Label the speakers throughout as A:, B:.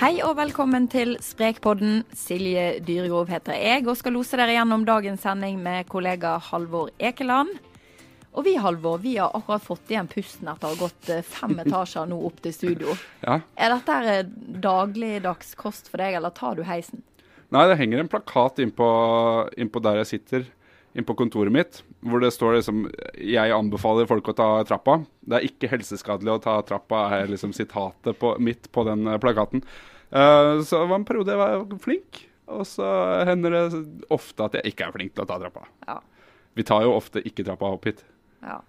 A: Hei og velkommen til Sprekpodden. Silje Dyregrov heter jeg og skal lose dere gjennom dagens sending med kollega Halvor Ekeland. Og vi Halvor, vi har akkurat fått igjen pusten etter å ha gått eh, fem etasjer nå opp til studio.
B: Ja.
A: Er dette dagligdags kost for deg, eller tar du heisen?
B: Nei, det henger en plakat innpå innpå der jeg sitter, innpå kontoret mitt, hvor det står liksom Jeg anbefaler folk å ta trappa. Det er ikke helseskadelig å ta trappa, er liksom sitatet på, mitt på den eh, plakaten. Eh, så det var en periode jeg var flink, og så hender det ofte at jeg ikke er flink til å ta trappa.
A: Ja.
B: Vi tar jo ofte ikke trappa opp hit.
A: ja.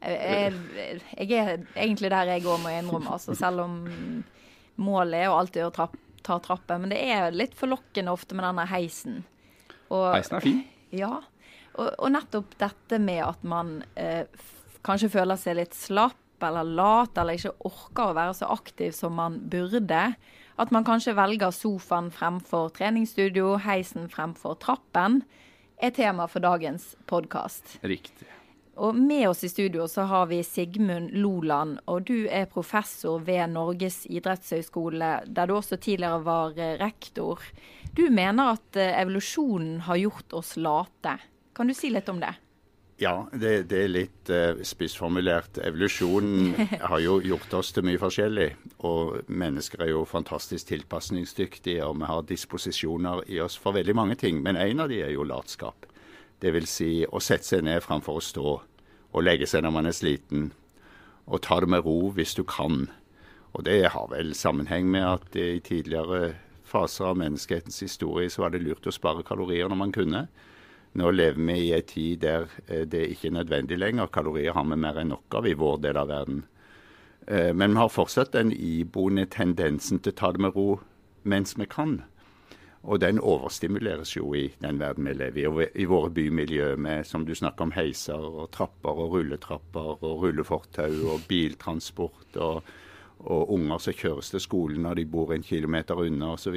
A: Jeg, jeg, jeg er egentlig der jeg går, må innrømme. Altså, selv om målet er å alltid å trapp, ta trappa. Men det er litt forlokkende ofte med denne heisen. Og,
B: Heisen er fin.
A: Ja. Og, og nettopp dette med at man eh, kanskje føler seg litt slapp eller lat, eller ikke orker å være så aktiv som man burde. At man kanskje velger sofaen fremfor treningsstudio, heisen fremfor trappen, er tema for dagens podkast.
B: Riktig.
A: Og med oss i studio så har vi Sigmund Loland, og du er professor ved Norges idrettshøgskole, der du også tidligere var eh, rektor. Du mener at eh, evolusjonen har gjort oss late. Kan du si litt om det?
C: Ja, det, det er litt eh, spissformulert. Evolusjonen har jo gjort oss til mye forskjellig. Og mennesker er jo fantastisk tilpasningsdyktige, og vi har disposisjoner i oss for veldig mange ting. Men en av de er jo latskap. Det vil si å sette seg ned framfor å stå, og legge seg når man er sliten. Og ta det med ro hvis du kan. Og det har vel sammenheng med at i tidligere faser av menneskehetens historie så var det lurt å spare kalorier når man kunne. Nå lever vi i en tid der eh, det ikke er nødvendig lenger. Kalorier har vi mer enn nok av i vår del av verden. Eh, Men vi har fortsatt den iboende tendensen til å ta det med ro mens vi kan. Og den overstimuleres jo i den verden vi lever i, og i våre bymiljø med, som du snakker om, heiser og trapper og rulletrapper og rullefortau og biltransport og, og unger som kjøres til skolen når de bor en kilometer unna osv.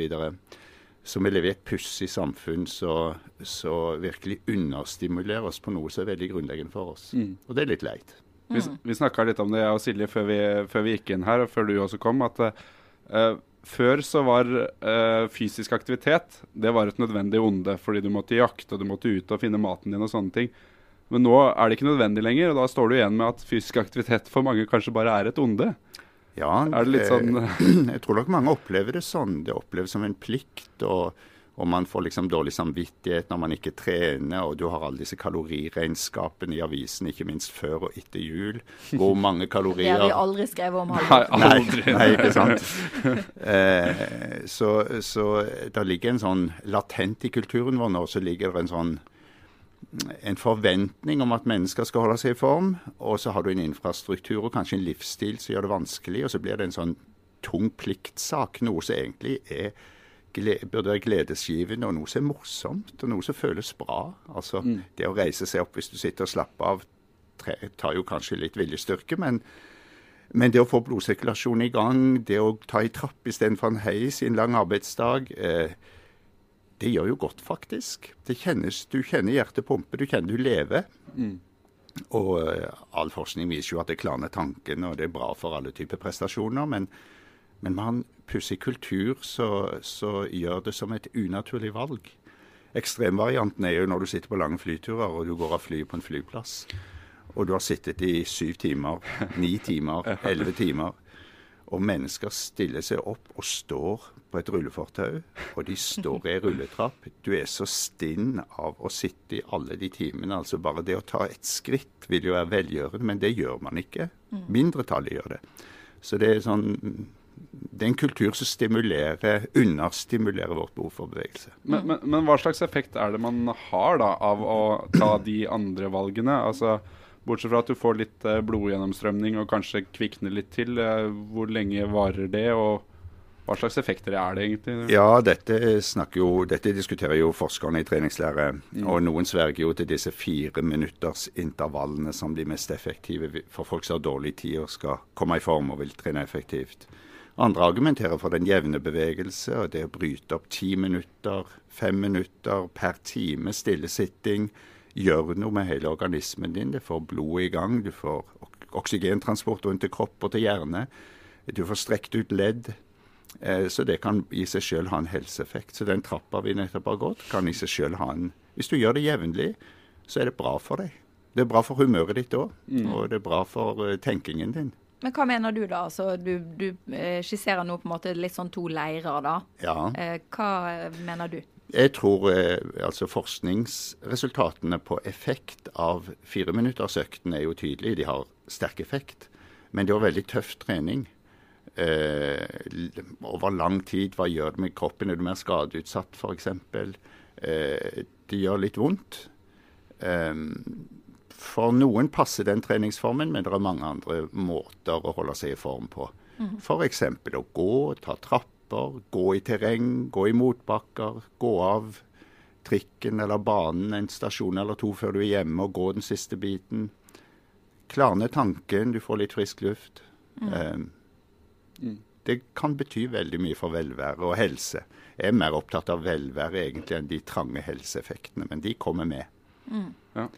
C: Så vi lever i et pussig samfunn som virkelig understimulerer oss på noe som er veldig grunnleggende for oss. Og det er litt leit.
B: Vi, vi snakka litt om det, jeg og Silje, før vi, før vi gikk inn her, og før du også kom, at uh, før så var eh, fysisk aktivitet det var et nødvendig onde, fordi du måtte jakte, og du måtte ut og finne maten din og sånne ting. Men nå er det ikke nødvendig lenger, og da står du igjen med at fysisk aktivitet for mange kanskje bare er et onde.
C: Ja,
B: Er det litt sånn
C: eh, Jeg tror nok mange opplever det sånn. Det oppleves som en plikt. og og man får liksom dårlig samvittighet når man ikke trener, og du har alle disse kaloriregnskapene i avisen, ikke minst før og etter jul. Hvor mange kalorier Det
A: har vi aldri skrevet om.
B: Nei,
A: Halvor.
B: aldri.
C: Nei, ikke sant. Eh, så, så det ligger en sånn latent i kulturen vår nå, så ligger det en sånn en forventning om at mennesker skal holde seg i form, og så har du en infrastruktur og kanskje en livsstil som gjør det vanskelig, og så blir det en sånn tung pliktsak, noe som egentlig er burde være gledesgivende, og noe som er morsomt, og noe som føles bra. Altså, Det å reise seg opp hvis du sitter og slapper av, tar jo kanskje litt viljestyrke, men men det å få blodsirkulasjonen i gang, det å ta i trapp istedenfor en heis i en lang arbeidsdag, eh, det gjør jo godt, faktisk. Det kjennes, du kjenner hjertet pumpe, du kjenner du lever. Og eh, all forskning viser jo at det klarner tankene, og det er bra for alle typer prestasjoner. Men, men med en pussig kultur så, så gjør det som et unaturlig valg. Ekstremvarianten er jo når du sitter på lange flyturer og du går av flyet på en flyplass. Og du har sittet i syv timer, ni timer, elleve timer. Og mennesker stiller seg opp og står på et rullefortau, og de står i ei rulletrapp. Du er så stinn av å sitte i alle de timene. Altså bare det å ta et skritt vil jo være velgjørende, men det gjør man ikke. Mindretallet gjør det. Så det er sånn Det er en kultur som stimulerer, understimulerer vårt behov for bevegelse.
B: Men, men, men hva slags effekt er det man har da av å ta de andre valgene? Altså, Bortsett fra at du får litt eh, blodgjennomstrømning og kanskje kvikner litt til. Eh, hvor lenge varer det, og hva slags effekter er det egentlig?
C: Ja, dette, jo, dette diskuterer jo forskerne i treningslære. Og noen sverger jo til disse fire minutters intervallene som de mest effektive for folk som har dårlig tid og skal komme i form og vil trene effektivt. Andre argumenterer for den jevne bevegelse og det å bryte opp ti minutter, fem minutter per time stillesitting. Gjør noe med hele organismen din. Det får blodet i gang. Du får oksygentransport rundt til kropp og til hjerne. Du får strekt ut ledd. Eh, så det kan i seg selv ha en helseeffekt. Så den trappa vi nettopp har gått, kan i seg selv ha en Hvis du gjør det jevnlig, så er det bra for deg. Det er bra for humøret ditt òg, mm. og det er bra for uh, tenkingen din.
A: Men hva mener du da? Altså, du, du eh, skisserer nå på en måte litt sånn to leirer, da.
C: Ja.
A: Eh, hva mener du?
C: Jeg tror eh, altså forskningsresultatene på effekt av fireminutters-øktene er jo tydelige. De har sterk effekt. Men det var veldig tøff trening. Eh, over lang tid, hva gjør det med kroppen? Er du mer skadeutsatt f.eks.? Eh, det gjør litt vondt. Eh, for noen passer den treningsformen, men det er mange andre måter å holde seg i form på. Mm. F.eks. å gå, ta trapper, gå i terreng, gå i motbakker, gå av trikken eller banen en stasjon eller to før du er hjemme og gå den siste biten. Klarne tanken, du får litt frisk luft. Mm. Um, mm. Det kan bety veldig mye for velvære og helse. Jeg er mer opptatt av velvære egentlig enn de trange helseeffektene, men de kommer med.
B: Mm. Ja.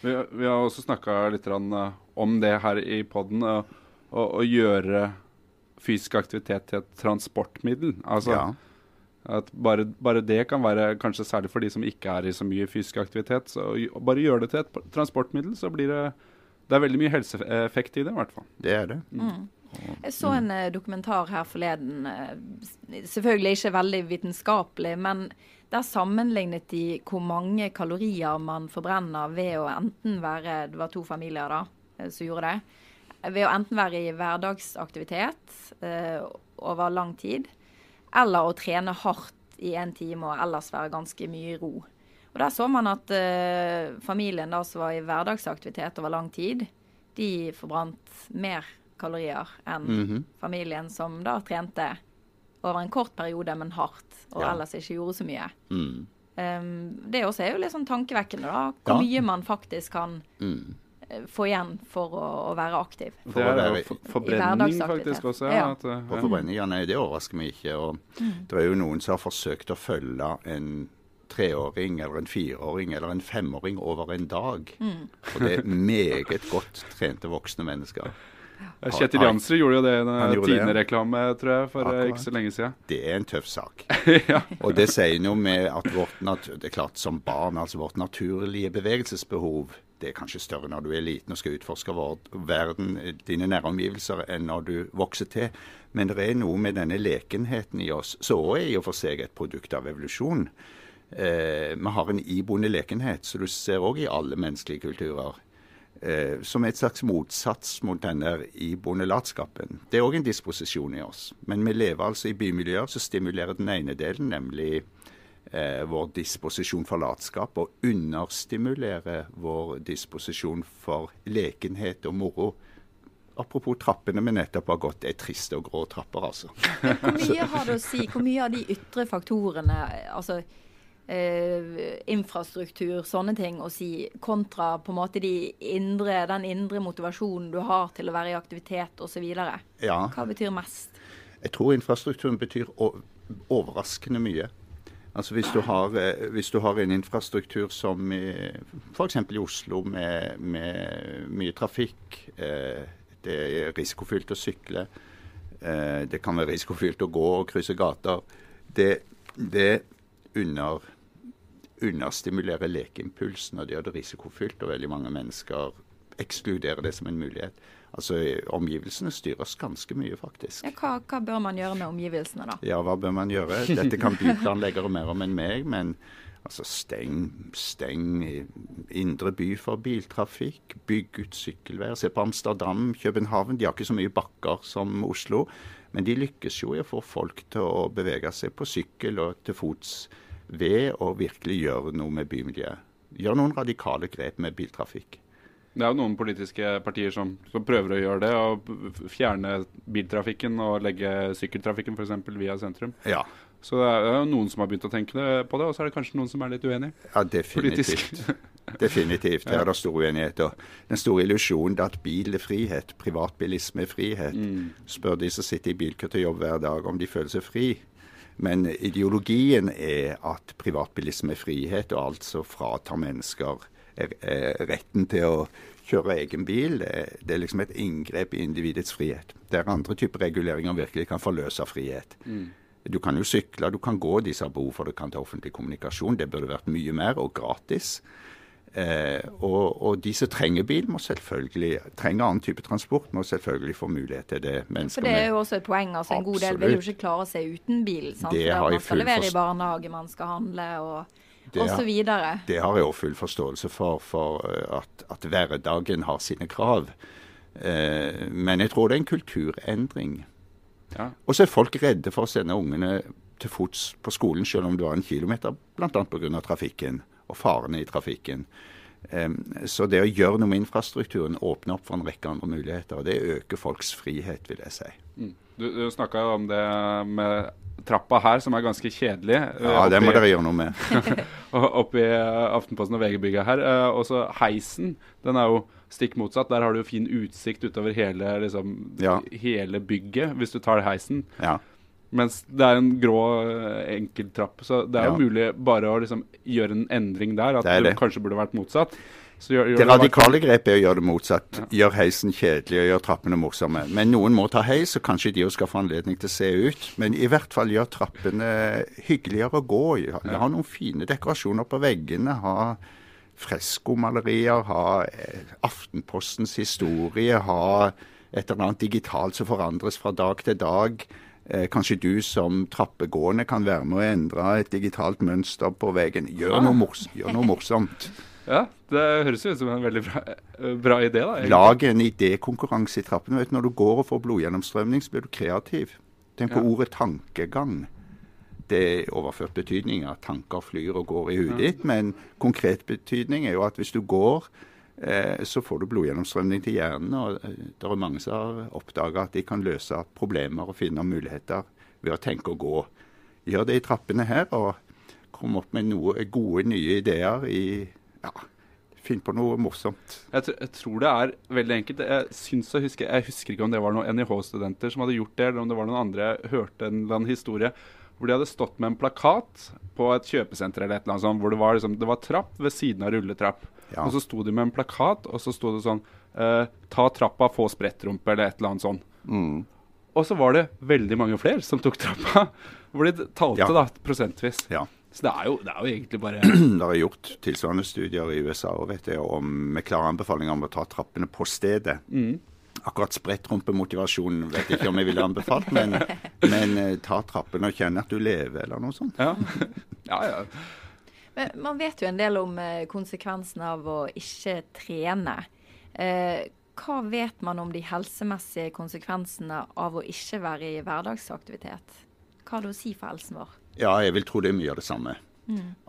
B: Vi, vi, har også snakka litt uh, om det her i poden, uh, å gjøre fysisk aktivitet til et transportmiddel. Altså, ja. At bare, bare, det kan være, kanskje særlig for de som ikke er i så mye fysisk aktivitet, så bare gjøre det til et transportmiddel, så blir det Det er veldig mye helseeffekt i det, i hvert fall.
C: Det er det.
A: Mm. Jeg så en uh, dokumentar her forleden. Uh, selvfølgelig ikke veldig vitenskapelig, men der sammenlignet de hvor mange kalorier man forbrenner ved å enten være Det var to familier da uh, som gjorde det. Ved å enten være i hverdagsaktivitet over lang tid, eller å trene hardt i en time og ellers være ganske mye i ro. Og Der så man at familien da som var i hverdagsaktivitet over lang tid, de forbrant mer kalorier enn mm -hmm. familien som da trente over en kort periode, men hardt, og ja. ellers ikke gjorde så mye. Mm. Um, det også er jo litt sånn tankevekkende, da. Hvor ja. mye man faktisk kan mm. Eh, få igjen for å, å være aktiv.
B: For det er jo forbrenning faktisk også. Ja. At,
C: ja. for forbrenning, ja, nei, det overrasker meg ikke. Og mm. det er jo noen som har forsøkt å følge en treåring eller en fireåring eller en femåring over en dag. Mm. Og det er meget godt trente voksne mennesker.
B: Kjetil Jansrud gjorde jo det i en Tine-reklame tror jeg, for Akkurat. ikke så lenge siden.
C: Det er en tøff sak. ja. Og det sier noe med at vårt natur, det er klart som barn, altså vårt naturlige bevegelsesbehov det er kanskje større når du er liten og skal utforske verden, dine næromgivelser, enn når du vokser til. Men det er noe med denne lekenheten i oss, som òg er i og for seg et produkt av evolusjon. Eh, vi har en iboende lekenhet, så du ser òg i alle menneskelige kulturer eh, som et slags motsats mot denne iboende latskapen. Det er òg en disposisjon i oss. Men vi lever altså i bymiljøer som stimulerer den ene delen, nemlig eh, vår disposisjon for latskap, og understimulerer vår disposisjon for lekenhet og moro. Apropos trappene vi nettopp har gått, det er triste og grå trapper, altså.
A: Hvor mye har det å si? Hvor mye av de ytre faktorene altså eh, infrastruktur, sånne ting, å si, kontra på en måte de indre, den indre motivasjonen du har til å være i aktivitet osv.
C: Ja.
A: Hva betyr mest?
C: Jeg tror infrastrukturen betyr overraskende mye. Altså hvis du, har, eh, hvis du har, en infrastruktur som f.eks. i Oslo med, med mye trafikk, eh, det er risikofylt å sykle, eh, det kan være risikofylt å gå og krysse gater. Det, det under understimulerer lekeimpulsen, og det gjør det risikofylt. Og veldig mange mennesker ekskluderer det som en mulighet. Altså, Omgivelsene styrer oss ganske mye, faktisk.
A: Ja, hva, hva, bør man gjøre med omgivelsene, da?
C: Ja, hva bør man gjøre? Dette kan byplanleggere mer om enn meg, men altså, steng, steng indre by for biltrafikk. Bygg ut sykkelveier. Se på Amsterdam, København. De har ikke så mye bakker som Oslo, men de lykkes jo i å få folk til å bevege seg på sykkel og til fots ved å virkelig gjøre noe med bymiljøet. Gjøre noen radikale grep med biltrafikk.
B: Det er jo noen politiske partier som, som prøver å gjøre det. og Fjerne biltrafikken og legge sykkeltrafikken f.eks. via sentrum.
C: Ja.
B: Så det er jo noen som har begynt å tenke på det, og så er det kanskje noen som er litt uenig.
C: Ja, definitivt. definitivt. Her er det stor uenighet. Og den store illusjonen er at bil er frihet. Privatbilisme er frihet. Mm. Spør de som sitter i bilkø til jobb hver dag om de føler seg fri. Men ideologien er at privatbilisme er frihet, og altså fratar mennesker retten til å kjøre egen bil. Det, er liksom et inngrep i individets frihet. Der andre typer reguleringer virkelig kan forløse frihet.
B: Mm.
C: Du kan jo sykle, du kan gå, disse har behov for det kan ta offentlig kommunikasjon. Det burde vært mye mer, og gratis. Eh, og, og, de som trenger bil, må selvfølgelig trenger annen type transport, må selvfølgelig få mulighet til det.
A: For det er jo også et poeng. altså En god del vil jo ikke klare seg uten bil. sant?
C: Det har
A: man skal levere i barnehage, man skal handle og,
C: Det
A: og så videre.
C: Det har jeg også full forståelse for, for eh, at, at hverdagen har sine krav. Eh, men jeg tror det er en kulturendring.
B: Ja.
C: Og så er folk redde for å sende ungene til fots på skolen, selv om det var en kilometer, bl.a. pga. trafikken og farene i trafikken. Så det å gjøre noe med infrastrukturen åpner opp for en rekke andre muligheter. og Det øker folks frihet, vil jeg si.
B: Mm. Du, du snakka jo om det med trappa her, som er ganske kjedelig.
C: Ja,
B: eh,
C: det må dere gjøre noe med.
B: Oppe i Aftenposten og VG-bygget her. Eh, Og så heisen, den er jo stikk motsatt. Der har du jo fin utsikt utover hele, liksom,
C: Ja.
B: hele bygget, hvis du tar heisen.
C: Ja.
B: Mens det er en grå enkelttrapp. enkeltrapp. Så det er jo
C: Ja.
B: mulig bare å liksom gjøre en endring der. At
C: Det
B: det kanskje burde vært motsatt. Så gjør, gjør
C: Det radikale grepet er å gjøre det motsatt. Gjør heisen kjedelig og gjør trappene morsomme. Men noen må ta heis, og kanskje de også skal få anledning til å se ut. Men i hvert fall gjør trappene hyggeligere å gå i. Ha ha noen fine dekorasjoner på veggene. Ha freskomalerier. Ha eh, Aftenpostens historie. Ha et eller annet digitalt som forandres fra dag til dag. Eh, kanskje du som trappegående kan være med å endre et digitalt mønster på veggen. Gjør noe, mors gjør noe morsomt.
B: Ja, det høres ut som en veldig bra, eh, bra idé. da. egentlig.
C: Lag en idékonkurranse i trappene. Vet når du går og får blodgjennomstrømning, så blir du kreativ. Tenk på
B: Ja.
C: ordet tankegang. Det er overført betydning at tanker flyr og går i huet ditt, men konkret betydning er jo at hvis du går, så får du blodgjennomstrømning til hjernen. og eh, Det er mange som har oppdaga at de kan løse problemer og finne muligheter ved å tenke og gå. Gjør det i trappene her, og kom opp med noe gode, nye ideer i ja, Finn på noe morsomt.
B: Jeg, jeg tror det er veldig enkelt. Jeg, syns å huske, jeg husker ikke om det var noen NIH-studenter som hadde gjort det, eller om det var noen andre jeg hørte en eller annen historie hvor de hadde stått med en plakat på et kjøpesenter eller et eller annet sånt, hvor det var, liksom, det var trapp ved siden av rulletrapp.
C: Ja.
B: Og så sto de med en plakat, og så sto det sånn eh, Ta trappa, få sprettrumpe, eller et eller annet sånt.
C: Mm.
B: Og så var det veldig mange flere som tok trappa. Hvor de talte
C: Ja.
B: da prosentvis.
C: Ja.
B: Så det er jo, det er jo egentlig bare
C: Det er gjort tilsvarende studier i USA og vet jeg, om, med klare anbefalinger om å ta trappene på stedet. Akkurat sprettrumpemotivasjonen vet jeg ikke om jeg ville anbefalt, men, men eh, ta trappene og kjenne at du lever, eller noe sånt.
B: Ja. ja, ja.
A: Men man vet jo en del om konsekvensen konsekvensene av å ikke trene. Eh, hva vet man om de helsemessige konsekvensene av å ikke være i hverdagsaktivitet? Hva har det å si for helsen vår?
C: Ja, jeg vil tro det er mye av det samme.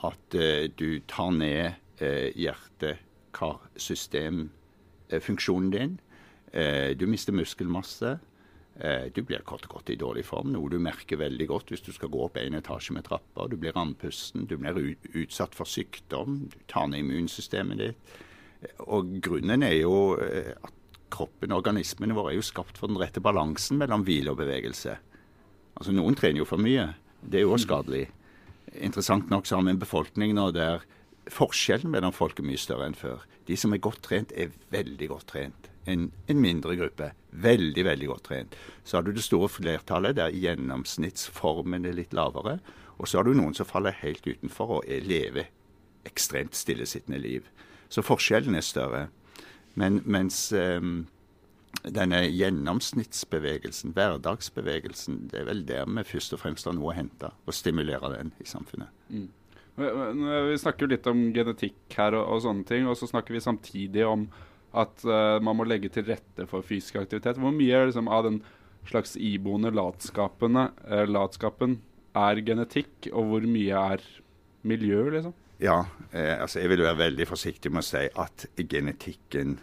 C: At eh, du tar ned uh, hjerte-karsystemfunksjonen din. Eh, du mister muskelmasse. Eh, du blir kort og godt i dårlig form, noe du merker veldig godt hvis du skal gå opp en etasje med trapper. Du blir andpusten, du blir utsatt for sykdom, du tar ned immunsystemet ditt. Eh, Og grunnen er jo at kroppen, og organismene våre, er jo skapt for den rette balansen mellom hvile og bevegelse. Altså Noen trener jo for mye. Det er jo også skadelig. Interessant nok så har vi en befolkning nå der forskjellen mellom folk er mye større enn før. De som er godt trent, er veldig godt trent. En, en mindre gruppe, veldig, veldig godt trent. Så har du det store flertallet der gjennomsnittsformen er litt lavere. Og så har du noen som faller helt utenfor og er, lever ekstremt stillesittende liv. Så forskjellen er større. Men, mens um, denne gjennomsnittsbevegelsen, hverdagsbevegelsen, det er vel der vi først og fremst har noe å hente. og stimulere den i samfunnet.
B: Eh, Vi snakker jo litt om genetikk her og, og sånne ting, og så snakker vi samtidig om at uh, man må legge til rette for fysisk aktivitet. Hvor mye liksom, av den slags iboende eh, latskapen er genetikk, og hvor mye er miljø, liksom?
C: Ja, eh, altså jeg vil være veldig forsiktig med å si at genetikken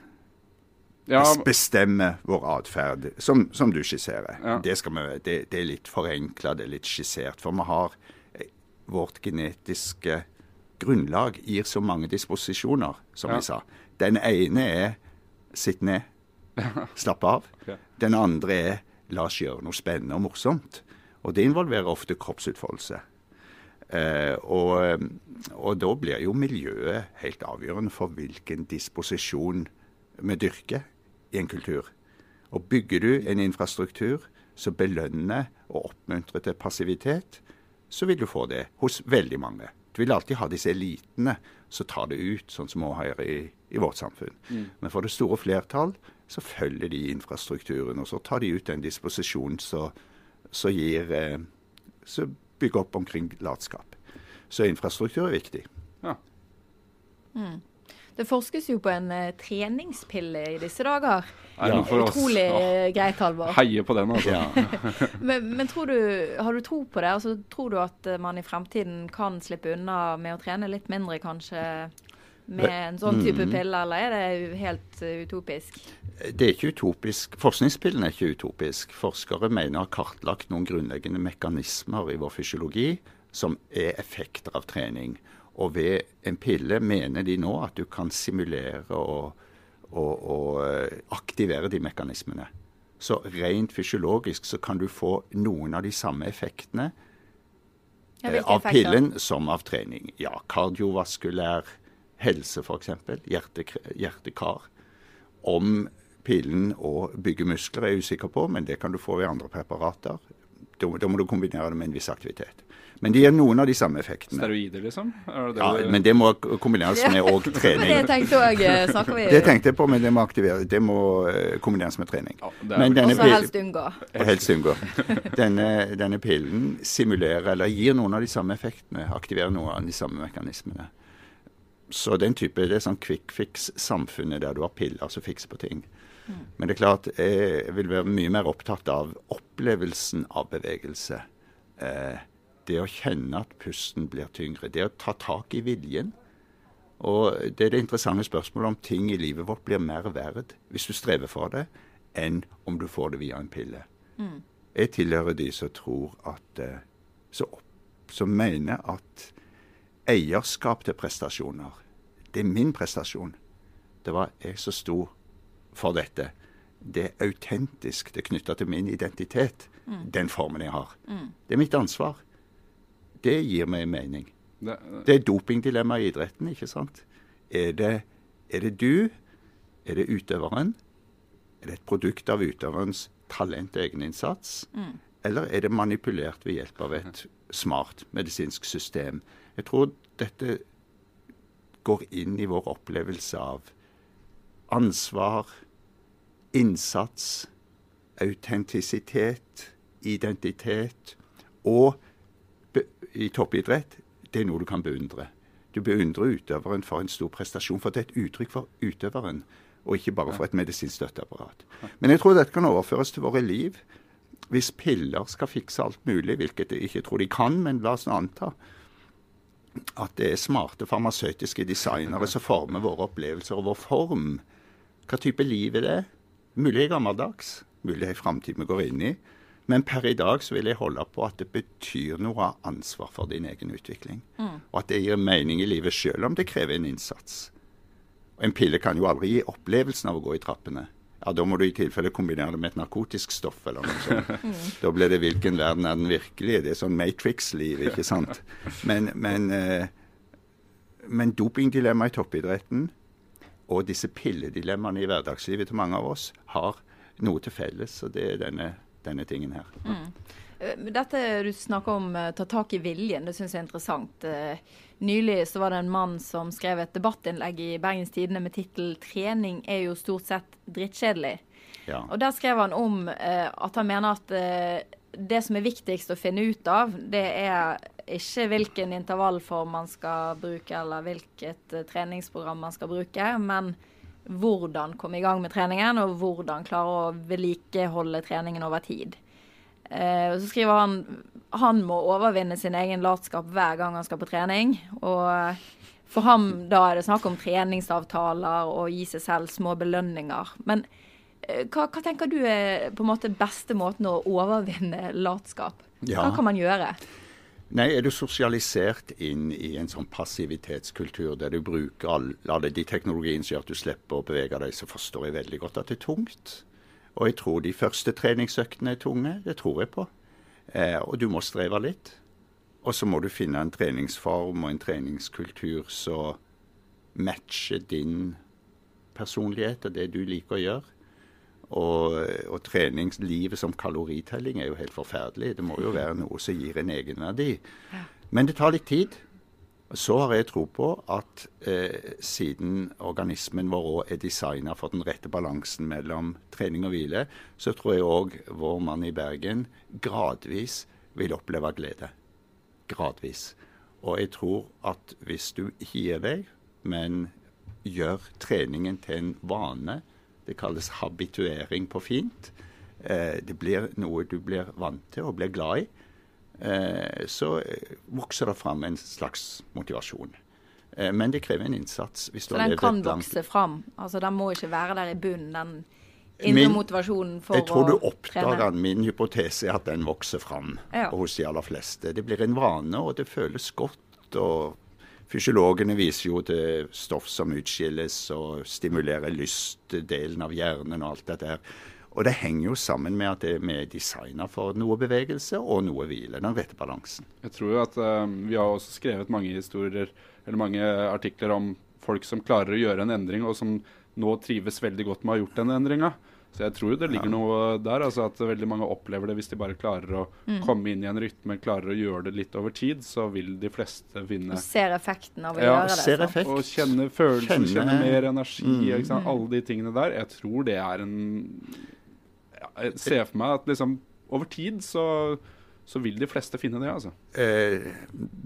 B: Ja,
C: bestemmer vår atferd, som, som du skisserer.
B: Ja.
C: Det, vi, det, det er litt forenkla, det er litt skissert. For vi har eh, vårt genetiske grunnlag gir så mange disposisjoner, som
B: Ja.
C: vi sa. Den ene er sitt ned, slapp av. Den andre er la oss gjøre noe spennende og morsomt. Og det involverer ofte kroppsutfoldelse. Eh, og, og da blir jo miljøet helt avgjørende for hvilken disposisjon vi dyrker i en kultur. Og bygger du en infrastruktur som belønner og oppmuntrer til passivitet, så vil du få det hos veldig mange. Du vil alltid ha disse elitene som tar det ut, sånn som vi har i, i vårt samfunn. Mm. Men for det store flertall så følger de infrastrukturen, og så tar de ut en disposisjon som gir eh, Som bygger opp omkring latskap. Så infrastruktur er viktig. Ja.
A: Mm. Det forskes jo på en uh, treningspille i disse dager. Ja. Utrolig uh, greit, Halvor.
B: Heier på den, altså. Ja.
A: men, men du, har du tro på det? Altså, tror du at man i fremtiden kan slippe unna med å trene litt mindre, kanskje? Med en sånn type mm. pille, eller er det helt utopisk?
C: Det er ikke utopisk. Forskningspillen er ikke utopisk. Forskere mener å ha kartlagt noen grunnleggende mekanismer i vår fysiologi som er effekter av trening. Og ved en pille mener de nå at du kan simulere og, og, og eh, aktivere de mekanismene. Så rent fysiologisk så kan du få noen av de samme effektene ja, av effekter? pillen som av trening. Ja, kardiovaskulær helse f.eks. Hjerte, hjertekar. Om pillen og bygge muskler er jeg usikker på, men det kan du få i andre preparater. Da, da må du kombinere det med en viss aktivitet. Men de gir noen av de samme effektene.
B: Steroider, liksom?
C: Det ja, det... men det må kombineres med òg trening.
A: det tenkte også, eh, snakker vi
C: Det tenkte jeg på, men det må, aktivere, det må eh, kombineres med trening. Ja,
A: men denne Også helst unngå.
C: Helst unngå. Denne, denne, pillen simulerer, eller gir noen av de samme effektene, aktiverer noen av de samme mekanismene. Så den type, det er sånn quick fix-samfunnet der du har piller som fikser på ting. Mm. Men det er klart, jeg vil være mye mer opptatt av opplevelsen av bevegelse. Eh, det å kjenne at pusten blir tyngre. Det å ta tak i viljen. Og det er det interessante spørsmålet om ting i livet vårt blir mer verd hvis du strever for det, enn om du får det via en pille. Mm. Jeg tilhører de som tror at eh, Som mener at eierskap til prestasjoner, det er min prestasjon. Det var jeg som sto for dette. Det er autentisk. Det er knytta til min identitet. Mm. Den formen jeg har. Mm. Det er mitt ansvar. Det gir meg mening. Det, det er dopingdilemma i idretten, ikke sant. Er det, er det, du? Er det utøveren? Er det et produkt av utøverens talent og egeninnsats? Mm. Eller er det manipulert ved hjelp av et smart medisinsk system? Jeg tror dette går inn i vår opplevelse av ansvar, innsats, autentisitet, identitet og i toppidrett, det er noe du kan beundre. Du beundrer utøveren for en stor prestasjon, for det er et uttrykk for utøveren, og ikke bare for et medisinsk støtteapparat. Men jeg tror dette kan overføres til våre liv. Hvis piller skal fikse alt mulig, hvilket jeg ikke tror de kan, men la oss anta at det er smarte farmasøytiske designere som former våre opplevelser og vår form. Hva type liv er det? Mulig gammeldags, mulig i framtid vi går inn i. Men per i dag så vil jeg holde på at det betyr noe av ansvar for din egen utvikling. Mm. Og at det gir mening i livet selv om det krever en innsats. Og En pille kan jo aldri gi opplevelsen av å gå i trappene. Ja, Da må du i tilfelle kombinere det med et narkotisk stoff eller noe sånt. Mm. Da blir det hvilken verden er den virkelige. Det er sånn Matrix-liv, ikke sant. Men, men, eh, men dopingdilemmaet i toppidretten og disse pilledilemmaene i hverdagslivet til mange av oss har noe til felles, og det er denne denne tingen her. Mm.
A: Eh, dette du snakker om, uh, ta tak i viljen, det syns jeg er interessant. Uh, nylig så var det en mann som skrev et debattinnlegg i Bergens Tidende med tittel 'Trening er jo stort sett drittkjedelig'. Ja. Og Der skrev han om at han mener at det som er viktigst å finne ut av, det er ikke hvilken intervallform man skal bruke, eller hvilket treningsprogram man skal bruke, men hvordan komme i gang med treningen, og hvordan klare å vedlikeholde treningen over tid. Eh, så skriver han han må overvinne sin egen latskap hver gang han skal på trening. Og for ham da er det snakk om treningsavtaler og gi seg selv små belønninger. Men eh, hva, hva, tenker du er på en måte beste måten å overvinne latskap? Hva kan man gjøre?
C: Nei, er du sosialisert inn i en sånn passivitetskultur der du bruker all, alle de teknologiene som gjør at du slipper å bevege deg, så forstår jeg veldig godt at det er tungt. Og jeg tror de første treningsøktene er tunge. Det tror jeg på. Eh, og du må streve litt. Og så må du finne en treningsform og en treningskultur som matcher din personlighet og det du liker å gjøre. Og, og treningslivet som kaloritelling er jo helt forferdelig. Det må jo være noe som gir en egenverdi. Men det tar litt tid. Så har jeg tro på at eh, siden organismen vår òg er designa for den rette balansen mellom trening og hvile, så tror jeg òg vår mann i Bergen gradvis vil oppleve glede. Gradvis. Og jeg tror at hvis du ikke gir deg, men gjør treningen til en vane, det kalles habituering på fint, eh, det blir noe du blir vant til og blir glad i, så vokser det fram en slags motivasjon. Eh, men det krever en innsats.
A: så den kan vokse fram? Altså Den må ikke være der i bunnen, den indre motivasjonen for å trene?
C: Jeg tror du oppdager den. Min hypotese er at den vokser fram ja. hos de aller fleste. Det blir en vane, og det føles godt. og Fysiologene viser jo til stoff som utskilles og stimulerer lystdelen av hjernen og alt dette her. Og det henger jo sammen med at vi er designa for noe bevegelse og noe hvile. Den rette balansen.
B: Jeg tror jo at uh, Vi har også skrevet mange historier eller mange artikler om folk som klarer å gjøre en endring, og som nå trives veldig godt med å ha gjort den endringa. Så jeg tror jo det ligger ja. noe der. altså At veldig mange opplever det hvis de bare klarer å mm. komme inn i en rytme, klarer å gjøre det litt over tid, så vil de fleste vinne.
A: Og ser effekten av å ja, gjøre det.
C: Effekt.
B: Og kjenne følelsen, kjenne, kjenne mer energi. Mm. Alle de tingene der. Jeg tror det er en ja, Jeg ser for meg at liksom over tid så så vil de fleste finne det. altså.
C: Eh,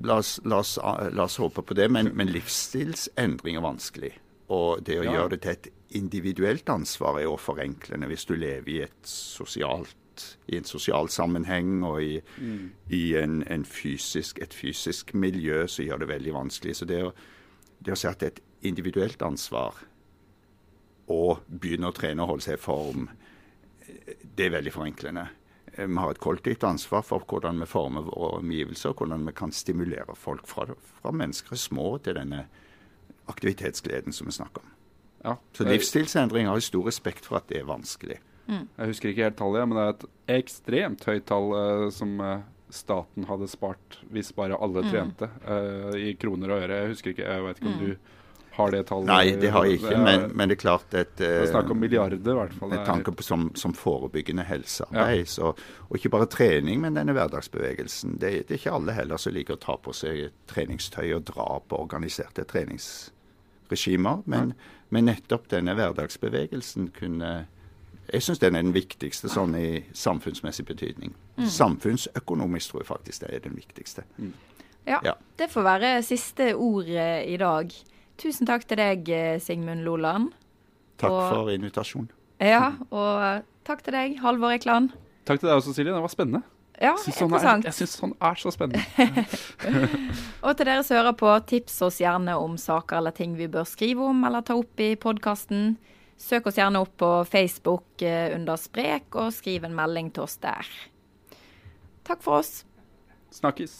C: la, oss, la, oss, la, oss, håpe på det, men, men livsstilsendring er vanskelig. Og det å ja. gjøre det til et individuelt ansvar er jo forenklende hvis du lever i et sosialt i en sosial sammenheng og i, mm. i en, en fysisk, et fysisk miljø som gjør det veldig vanskelig. Så det å, det å si at det er et individuelt ansvar og begynne å trene og holde seg i form, det er veldig forenklende. Vi har et kollektivt ansvar for hvordan vi former våre omgivelser, og hvordan vi kan stimulere folk fra, fra mennesker små til denne aktivitetsgleden som vi snakker om. Ja, så livsstilsendring har stor respekt for at det er vanskelig.
B: Mm. Jeg husker ikke helt tallet, men det er et ekstremt høyt tall uh, som uh, staten hadde spart hvis bare alle mm. trente, uh, i kroner og øre. Jeg husker ikke, jeg vet ikke om mm. du har det tallet?
C: Nei, det har jeg ikke, men, men det er klart et,
B: Det er snakk om milliarder, i hvert fall.
C: Med tanke på som, som forebyggende helsearbeid. Ja. Så, og ikke bare trening, men denne hverdagsbevegelsen. Det, det, er ikke alle heller som liker å ta på seg treningstøy og dra på organiserte treningsregimer. Men, ja men nettopp denne hverdagsbevegelsen kunne Jeg syns den er den viktigste sånn i samfunnsmessig betydning. Mm. Samfunnsøkonomisk tror jeg faktisk det er den viktigste. Mm.
A: Ja, ja, det får være siste ord i dag. Tusen takk til deg, Sigmund Loland.
C: Takk og, for invitasjonen.
A: Ja, og takk til deg, Halvor Ekland.
B: Takk til deg også, Silje. Det var spennende.
A: Ja, jeg
B: synes interessant. Er, jeg syns sånn er så spennende.
A: og til dere som hører på, tips oss gjerne om saker eller ting vi bør skrive om eller ta opp i podkasten. Søk oss gjerne opp på Facebook eh, under Sprek, og skriv en melding til oss der. Takk for oss.
B: Snakkes.